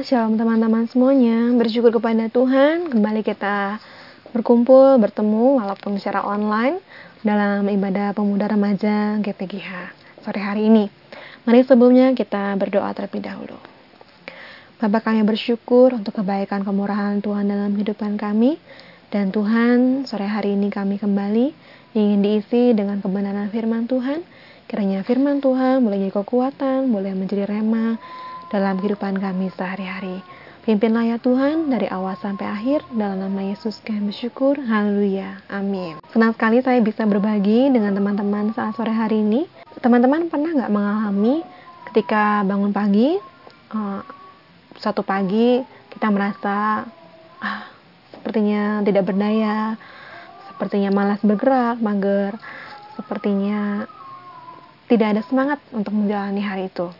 shalom teman-teman semuanya. Bersyukur kepada Tuhan, kembali kita berkumpul, bertemu walaupun secara online dalam ibadah pemuda remaja GPGH sore hari ini. Mari sebelumnya kita berdoa terlebih dahulu. Bapak kami bersyukur untuk kebaikan kemurahan Tuhan dalam kehidupan kami. Dan Tuhan, sore hari ini kami kembali ingin diisi dengan kebenaran firman Tuhan. Kiranya firman Tuhan boleh jadi kekuatan, boleh menjadi remah, dalam kehidupan kami sehari-hari. Pimpinlah ya Tuhan dari awal sampai akhir dalam nama Yesus kami bersyukur. Haleluya. Amin. Senang sekali saya bisa berbagi dengan teman-teman saat sore hari ini. Teman-teman pernah nggak mengalami ketika bangun pagi, uh, satu pagi kita merasa ah, sepertinya tidak berdaya, sepertinya malas bergerak, mager, sepertinya tidak ada semangat untuk menjalani hari itu.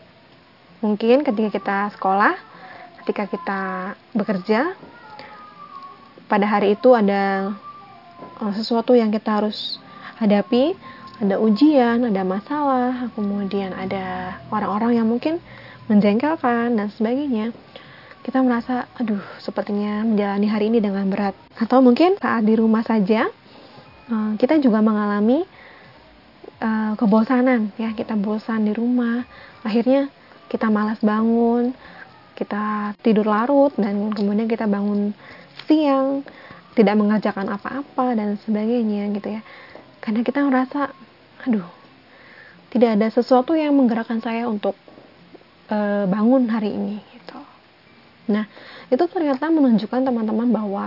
Mungkin ketika kita sekolah, ketika kita bekerja, pada hari itu ada eh, sesuatu yang kita harus hadapi, ada ujian, ada masalah, kemudian ada orang-orang yang mungkin menjengkelkan dan sebagainya. Kita merasa, aduh, sepertinya menjalani hari ini dengan berat. Atau mungkin saat di rumah saja, eh, kita juga mengalami uh, kebosanan, ya, kita bosan di rumah. Akhirnya kita malas bangun, kita tidur larut dan kemudian kita bangun siang, tidak mengerjakan apa-apa dan sebagainya gitu ya. Karena kita merasa, aduh, tidak ada sesuatu yang menggerakkan saya untuk e, bangun hari ini gitu. Nah, itu ternyata menunjukkan teman-teman bahwa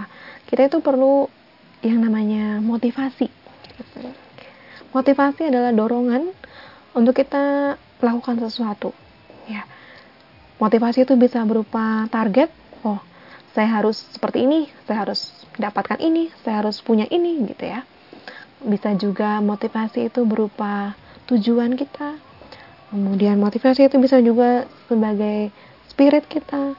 kita itu perlu yang namanya motivasi. Motivasi adalah dorongan untuk kita melakukan sesuatu motivasi itu bisa berupa target oh saya harus seperti ini saya harus dapatkan ini saya harus punya ini gitu ya. Bisa juga motivasi itu berupa tujuan kita. Kemudian motivasi itu bisa juga sebagai spirit kita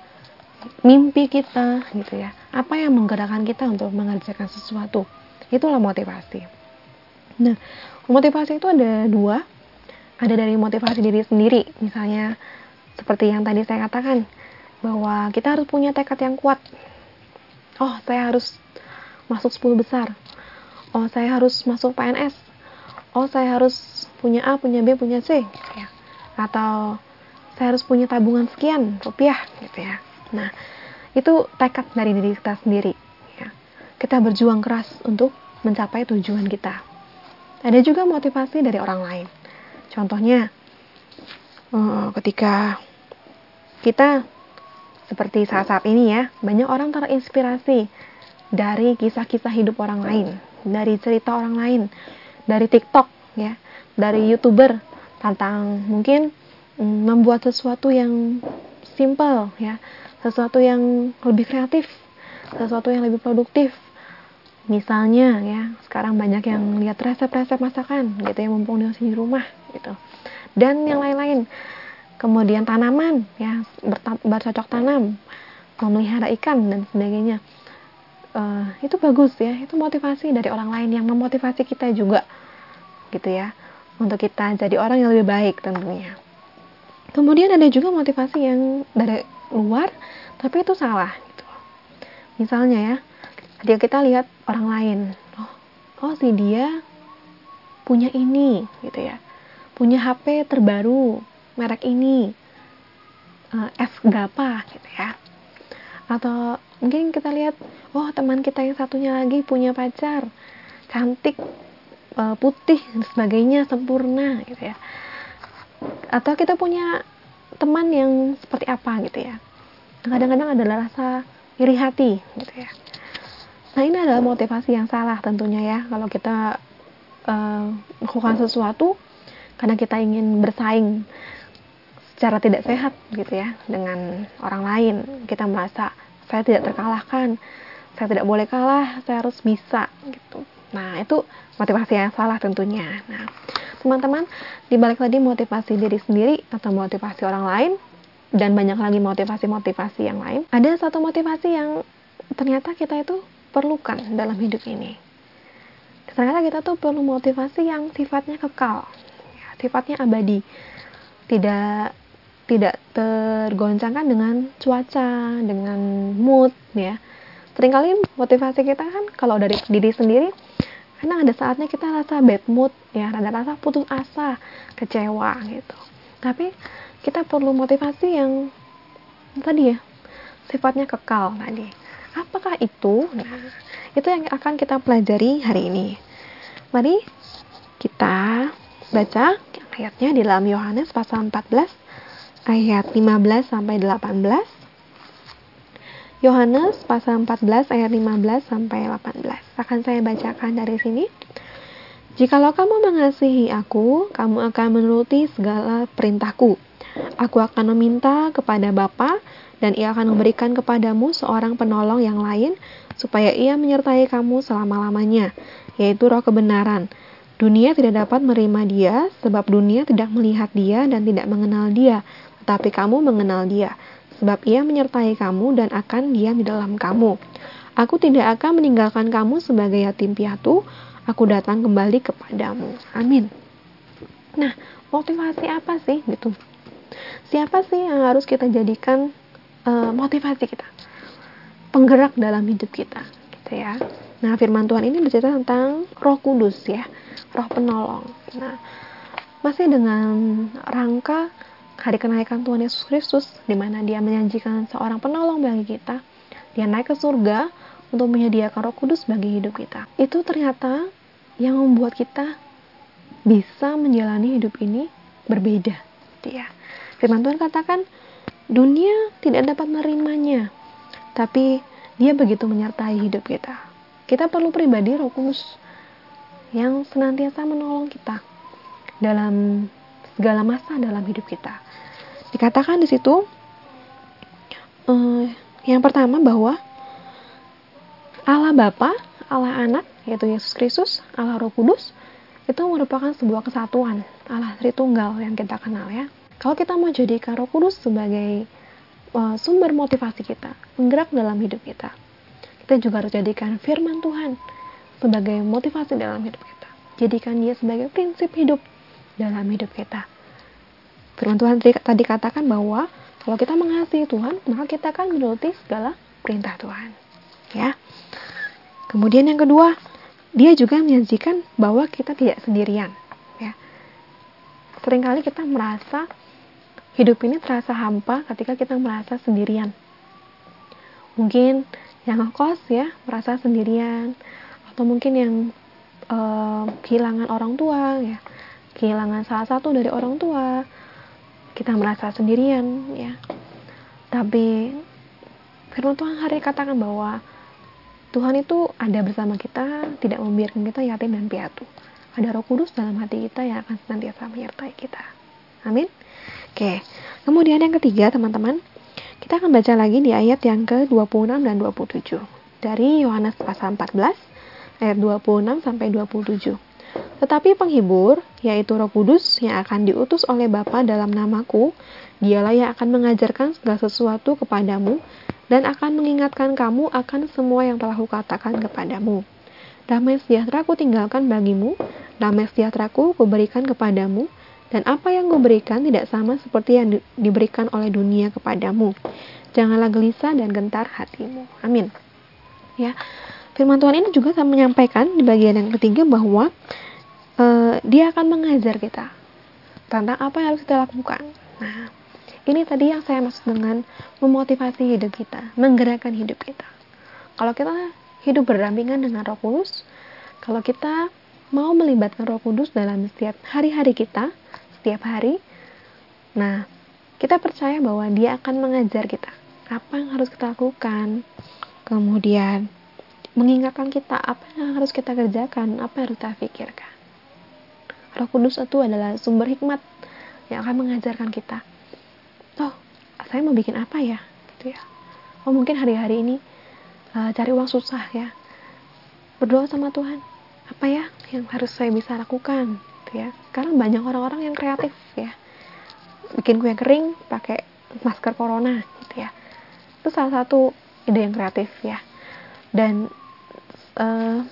mimpi kita gitu ya. Apa yang menggerakkan kita untuk mengerjakan sesuatu? Itulah motivasi. Nah motivasi itu ada dua. Ada dari motivasi diri sendiri misalnya seperti yang tadi saya katakan bahwa kita harus punya tekad yang kuat. Oh saya harus masuk 10 besar. Oh saya harus masuk PNS oh saya harus punya A punya B punya C gitu ya. Atau saya harus punya tabungan sekian rupiah gitu ya. Nah itu tekad dari diri kita sendiri ya. kita berjuang keras untuk mencapai tujuan kita. Ada juga motivasi dari orang lain. Contohnya, ketika kita seperti saat-saat ini ya, banyak orang terinspirasi dari kisah-kisah hidup orang lain, dari cerita orang lain, dari TikTok ya, dari YouTuber tentang mungkin mm, membuat sesuatu yang simple ya, sesuatu yang lebih kreatif, sesuatu yang lebih produktif. Misalnya ya, sekarang banyak yang lihat resep-resep masakan gitu ya mumpung di rumah gitu dan yang lain-lain. Kemudian tanaman ya bercocok tanam memelihara ikan dan sebagainya. Uh, itu bagus ya itu motivasi dari orang lain yang memotivasi kita juga gitu ya untuk kita jadi orang yang lebih baik tentunya. Kemudian ada juga motivasi yang dari luar tapi itu salah gitu. Misalnya ya ketika kita lihat orang lain oh oh si dia punya ini gitu ya punya HP terbaru merek ini uh, F berapa gitu ya. Atau mungkin kita lihat oh teman kita yang satunya lagi punya pacar cantik uh, putih dan sebagainya sempurna gitu ya. Atau kita punya teman yang seperti apa gitu ya. Kadang-kadang adalah rasa iri hati gitu ya. Nah ini adalah motivasi yang salah tentunya ya kalau kita uh, melakukan sesuatu karena kita ingin bersaing secara tidak sehat gitu ya dengan orang lain. Kita merasa saya tidak terkalahkan saya tidak boleh kalah saya harus bisa gitu. Nah itu motivasi yang salah tentunya. Nah teman-teman dibalik tadi motivasi diri sendiri atau motivasi orang lain dan banyak lagi motivasi-motivasi yang lain ada satu motivasi yang ternyata kita itu perlukan dalam hidup ini. Ternyata kita tuh perlu motivasi yang sifatnya kekal sifatnya abadi tidak tidak tergoncangkan dengan cuaca, dengan mood ya. Seringkali motivasi kita kan kalau dari diri sendiri kadang ada saatnya kita rasa bad mood ya, ada rasa putus asa, kecewa gitu. Tapi kita perlu motivasi yang tadi ya, sifatnya kekal tadi. Apakah itu? Nah, itu yang akan kita pelajari hari ini. Mari kita baca ayatnya di dalam Yohanes pasal 14 ayat 15 sampai 18. Yohanes pasal 14 ayat 15 sampai 18. Akan saya bacakan dari sini. Jikalau kamu mengasihi aku, kamu akan menuruti segala perintahku. Aku akan meminta kepada Bapa dan ia akan memberikan kepadamu seorang penolong yang lain supaya ia menyertai kamu selama-lamanya, yaitu roh kebenaran. Dunia tidak dapat menerima dia sebab dunia tidak melihat dia dan tidak mengenal dia tetapi kamu mengenal dia, sebab ia menyertai kamu dan akan diam di dalam kamu. Aku tidak akan meninggalkan kamu sebagai yatim piatu, aku datang kembali kepadamu. Amin. Nah, motivasi apa sih gitu? Siapa sih yang harus kita jadikan uh, motivasi kita? Penggerak dalam hidup kita, gitu ya. Nah, firman Tuhan ini bercerita tentang Roh Kudus ya, Roh penolong. Nah, masih dengan rangka hari kenaikan Tuhan Yesus Kristus, di mana Dia menjanjikan seorang penolong bagi kita. Dia naik ke surga untuk menyediakan Roh Kudus bagi hidup kita. Itu ternyata yang membuat kita bisa menjalani hidup ini berbeda. Dia. Firman Tuhan katakan, dunia tidak dapat menerimanya, tapi Dia begitu menyertai hidup kita. Kita perlu pribadi Roh Kudus yang senantiasa menolong kita dalam segala masa dalam hidup kita. Dikatakan di situ uh, yang pertama bahwa Allah Bapa, Allah Anak, yaitu Yesus Kristus, Allah Roh Kudus, itu merupakan sebuah kesatuan, Allah Tritunggal yang kita kenal ya. Kalau kita mau jadikan Roh Kudus sebagai uh, sumber motivasi kita, penggerak dalam hidup kita, kita juga harus jadikan firman Tuhan sebagai motivasi dalam hidup kita. Jadikan dia sebagai prinsip hidup dalam hidup kita. Firman Tuhan tadi katakan bahwa kalau kita mengasihi Tuhan, maka kita akan menuruti segala perintah Tuhan. Ya. Kemudian yang kedua, dia juga menyajikan bahwa kita tidak sendirian. Ya. Seringkali kita merasa hidup ini terasa hampa ketika kita merasa sendirian. Mungkin yang ngekos ya merasa sendirian, atau mungkin yang uh, kehilangan orang tua ya kehilangan salah satu dari orang tua kita merasa sendirian ya. Tapi firman Tuhan hari katakan bahwa Tuhan itu ada bersama kita tidak membiarkan kita yatim dan piatu. Ada roh kudus dalam hati kita yang akan senantiasa menyertai kita. Amin oke. Kemudian yang ketiga teman-teman kita akan baca lagi di ayat yang ke 26 dan 27 dari Yohanes pasal 14 ayat 26 sampai 27 tetapi penghibur, yaitu Roh Kudus yang akan diutus oleh Bapa dalam namaku, dialah yang akan mengajarkan segala sesuatu kepadamu dan akan mengingatkan kamu akan semua yang telah kukatakan kepadamu. Damai sejahtera ku tinggalkan bagimu, damai sejahtera ku kuberikan kepadamu, dan apa yang kuberikan tidak sama seperti yang di diberikan oleh dunia kepadamu. Janganlah gelisah dan gentar hatimu. Amin. Ya, firman Tuhan ini juga saya menyampaikan di bagian yang ketiga bahwa uh, dia akan mengajar kita tentang apa yang harus kita lakukan. Nah, ini tadi yang saya maksud dengan memotivasi hidup kita, menggerakkan hidup kita. Kalau kita hidup berdampingan dengan Roh Kudus, kalau kita mau melibatkan Roh Kudus dalam setiap hari-hari kita, setiap hari, nah, kita percaya bahwa Dia akan mengajar kita apa yang harus kita lakukan, kemudian mengingatkan kita apa yang harus kita kerjakan, apa yang harus kita pikirkan. Roh Kudus itu adalah sumber hikmat yang akan mengajarkan kita. Oh, saya mau bikin apa ya? Gitu ya. Oh, mungkin hari-hari ini uh, cari uang susah ya. Berdoa sama Tuhan. Apa ya yang harus saya bisa lakukan? Ya. Karena banyak orang-orang yang kreatif ya. Bikin kue kering pakai masker corona gitu ya. Itu salah satu ide yang kreatif ya. Dan uh,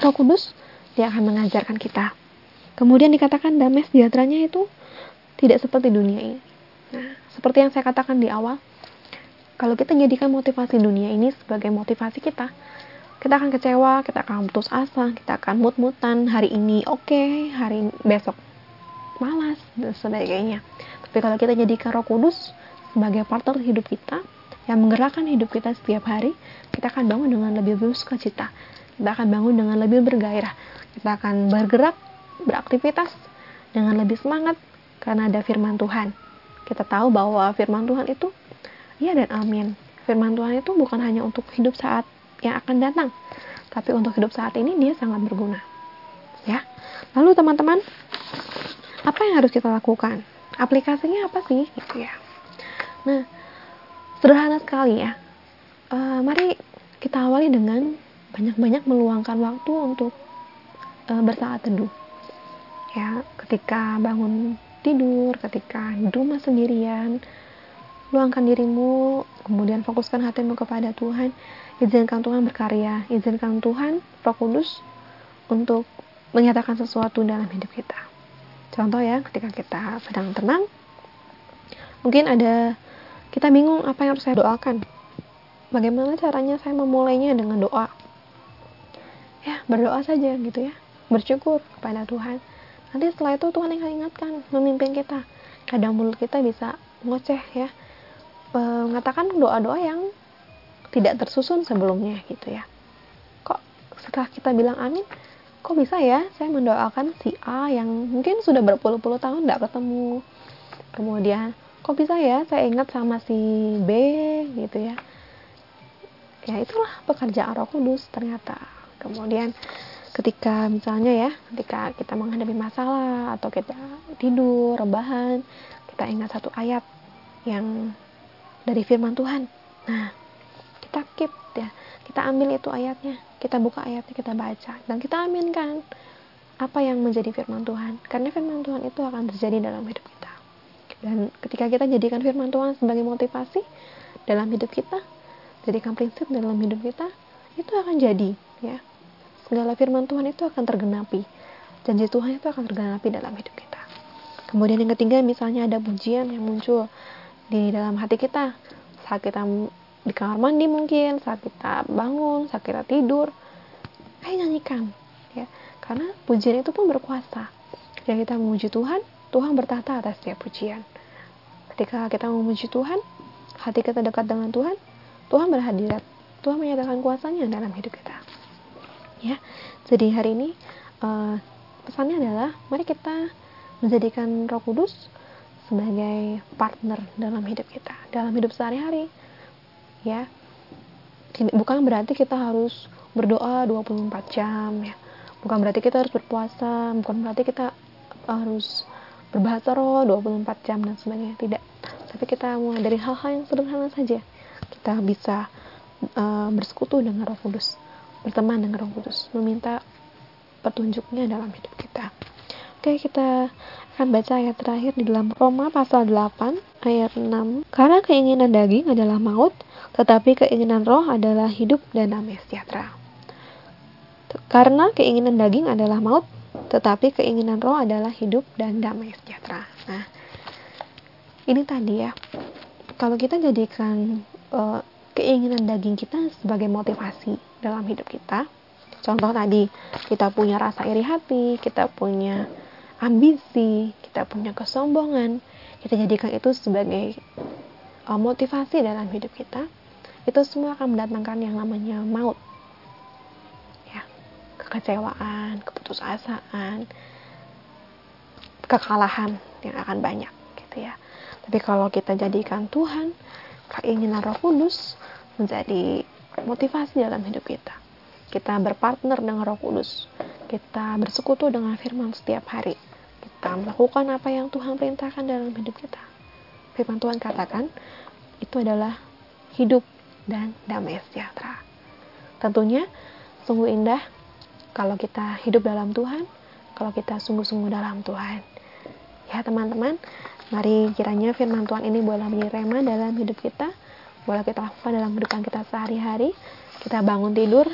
Roh Kudus dia akan mengajarkan kita Kemudian dikatakan damai sejahteranya itu tidak seperti dunia ini. Nah, seperti yang saya katakan di awal, kalau kita jadikan motivasi dunia ini sebagai motivasi kita, kita akan kecewa, kita akan putus asa, kita akan mut-mutan, hari ini oke, okay, hari besok malas, dan sebagainya. Tapi kalau kita jadikan roh kudus sebagai partner hidup kita, yang menggerakkan hidup kita setiap hari, kita akan bangun dengan lebih bersuka cita. Kita akan bangun dengan lebih bergairah. Kita akan bergerak, beraktivitas dengan lebih semangat karena ada firman Tuhan. Kita tahu bahwa firman Tuhan itu ya dan amin. Firman Tuhan itu bukan hanya untuk hidup saat yang akan datang, tapi untuk hidup saat ini dia sangat berguna. Ya. Lalu teman-teman, apa yang harus kita lakukan? Aplikasinya apa sih? Gitu ya. Nah, sederhana sekali ya. Uh, mari kita awali dengan banyak-banyak meluangkan waktu untuk uh, bersaat teduh. Ya, ketika bangun tidur, ketika di rumah sendirian, luangkan dirimu, kemudian fokuskan hatimu kepada Tuhan, izinkan Tuhan berkarya, izinkan Tuhan Roh Kudus untuk menyatakan sesuatu dalam hidup kita. Contoh ya, ketika kita sedang tenang, mungkin ada kita bingung apa yang harus saya doakan. Bagaimana caranya saya memulainya dengan doa? Ya, berdoa saja gitu ya. Bersyukur kepada Tuhan. Nanti setelah itu Tuhan yang ingatkan, memimpin kita. Kadang mulut kita bisa ngoceh ya, mengatakan doa-doa yang tidak tersusun sebelumnya gitu ya. Kok setelah kita bilang amin kok bisa ya saya mendoakan si A yang mungkin sudah berpuluh-puluh tahun tidak ketemu? Kemudian kok bisa ya saya ingat sama si B gitu ya? Ya itulah pekerjaan roh kudus ternyata. Kemudian ketika misalnya ya ketika kita menghadapi masalah atau kita tidur rebahan kita ingat satu ayat yang dari firman Tuhan. Nah, kita keep ya, kita ambil itu ayatnya, kita buka ayatnya, kita baca dan kita aminkan apa yang menjadi firman Tuhan. Karena firman Tuhan itu akan terjadi dalam hidup kita. Dan ketika kita jadikan firman Tuhan sebagai motivasi dalam hidup kita, jadikan prinsip dalam hidup kita, itu akan jadi ya. Segala firman Tuhan itu akan tergenapi. Janji Tuhan itu akan tergenapi dalam hidup kita. Kemudian yang ketiga misalnya ada pujian yang muncul di dalam hati kita. Saat kita di kamar mandi mungkin saat kita bangun saat kita tidur ayo nyanyikan ya. Karena pujian itu pun berkuasa. Ketika kita memuji Tuhan Tuhan bertata atas setiap pujian. Ketika kita memuji Tuhan hati kita dekat dengan Tuhan Tuhan berhadirat. Tuhan menyatakan kuasanya dalam hidup kita. Ya jadi hari ini uh, pesannya adalah mari kita menjadikan Roh Kudus sebagai partner dalam hidup kita, dalam hidup sehari-hari. Ya. Bukan berarti kita harus berdoa 24 jam ya. Bukan berarti kita harus berpuasa, bukan berarti kita harus berbahasa roh 24 jam dan sebagainya. Tidak. Tapi kita mulai dari hal-hal yang sederhana saja. Kita bisa uh, bersekutu dengan Roh Kudus, berteman dengan Roh Kudus, meminta petunjuknya dalam hidup kita. Oke, kita akan baca ayat terakhir di dalam Roma pasal 8 ayat 6. Karena keinginan daging adalah maut, tetapi keinginan roh adalah hidup dan damai sejahtera. Karena keinginan daging adalah maut, tetapi keinginan roh adalah hidup dan damai sejahtera. Nah, ini tadi ya. Kalau kita jadikan uh, keinginan daging kita sebagai motivasi dalam hidup kita, contoh tadi kita punya rasa iri hati, kita punya ambisi, kita punya kesombongan, kita jadikan itu sebagai uh, motivasi dalam hidup kita, itu semua akan mendatangkan yang namanya maut. Ya, kekecewaan, keputusasaan, kekalahan yang akan banyak gitu ya. Tapi kalau kita jadikan Tuhan, keinginan Roh Kudus menjadi motivasi dalam hidup kita. Kita berpartner dengan Roh Kudus. Kita bersekutu dengan firman setiap hari kita melakukan apa yang Tuhan perintahkan dalam hidup kita. Firman Tuhan katakan, itu adalah hidup dan damai sejahtera. Tentunya sungguh indah kalau kita hidup dalam Tuhan, kalau kita sungguh-sungguh dalam Tuhan. Ya teman-teman, mari kiranya firman Tuhan ini boleh menjadi rema dalam hidup kita, boleh kita lakukan dalam kehidupan kita sehari-hari. Kita bangun tidur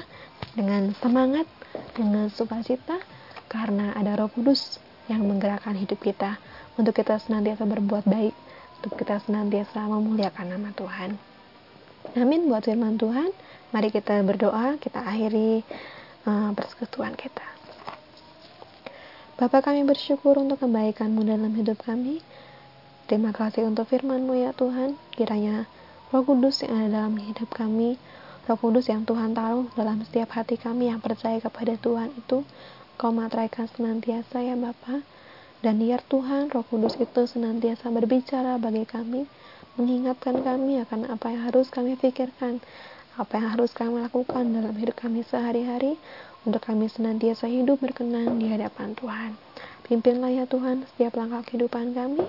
dengan semangat, dengan sukacita, karena ada roh kudus yang menggerakkan hidup kita untuk kita senantiasa berbuat baik, untuk kita senantiasa memuliakan nama Tuhan. Amin buat firman Tuhan. Mari kita berdoa, kita akhiri uh, persekutuan kita. Bapak kami bersyukur untuk kebaikan-Mu dalam hidup kami. Terima kasih untuk firman-Mu ya Tuhan. Kiranya Roh Kudus yang ada dalam hidup kami, Roh Kudus yang Tuhan taruh dalam setiap hati kami yang percaya kepada Tuhan itu, Kau materaikan senantiasa ya Bapa. Dan biar Tuhan Roh Kudus itu senantiasa berbicara bagi kami, mengingatkan kami akan apa yang harus kami pikirkan, apa yang harus kami lakukan dalam hidup kami sehari-hari, untuk kami senantiasa hidup berkenan di hadapan Tuhan. Pimpinlah ya Tuhan setiap langkah kehidupan kami,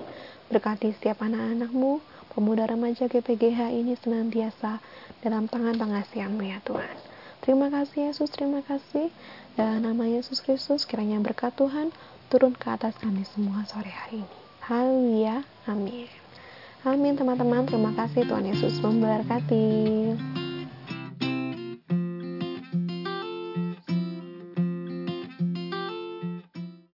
berkati setiap anak-anakmu, pemuda remaja GPGH ini senantiasa dalam tangan pengasihanmu ya Tuhan. Terima kasih Yesus, terima kasih. Dalam nama Yesus Kristus, kiranya berkat Tuhan turun ke atas kami semua sore hari ini. Haleluya, amin. Amin teman-teman, terima kasih Tuhan Yesus memberkati.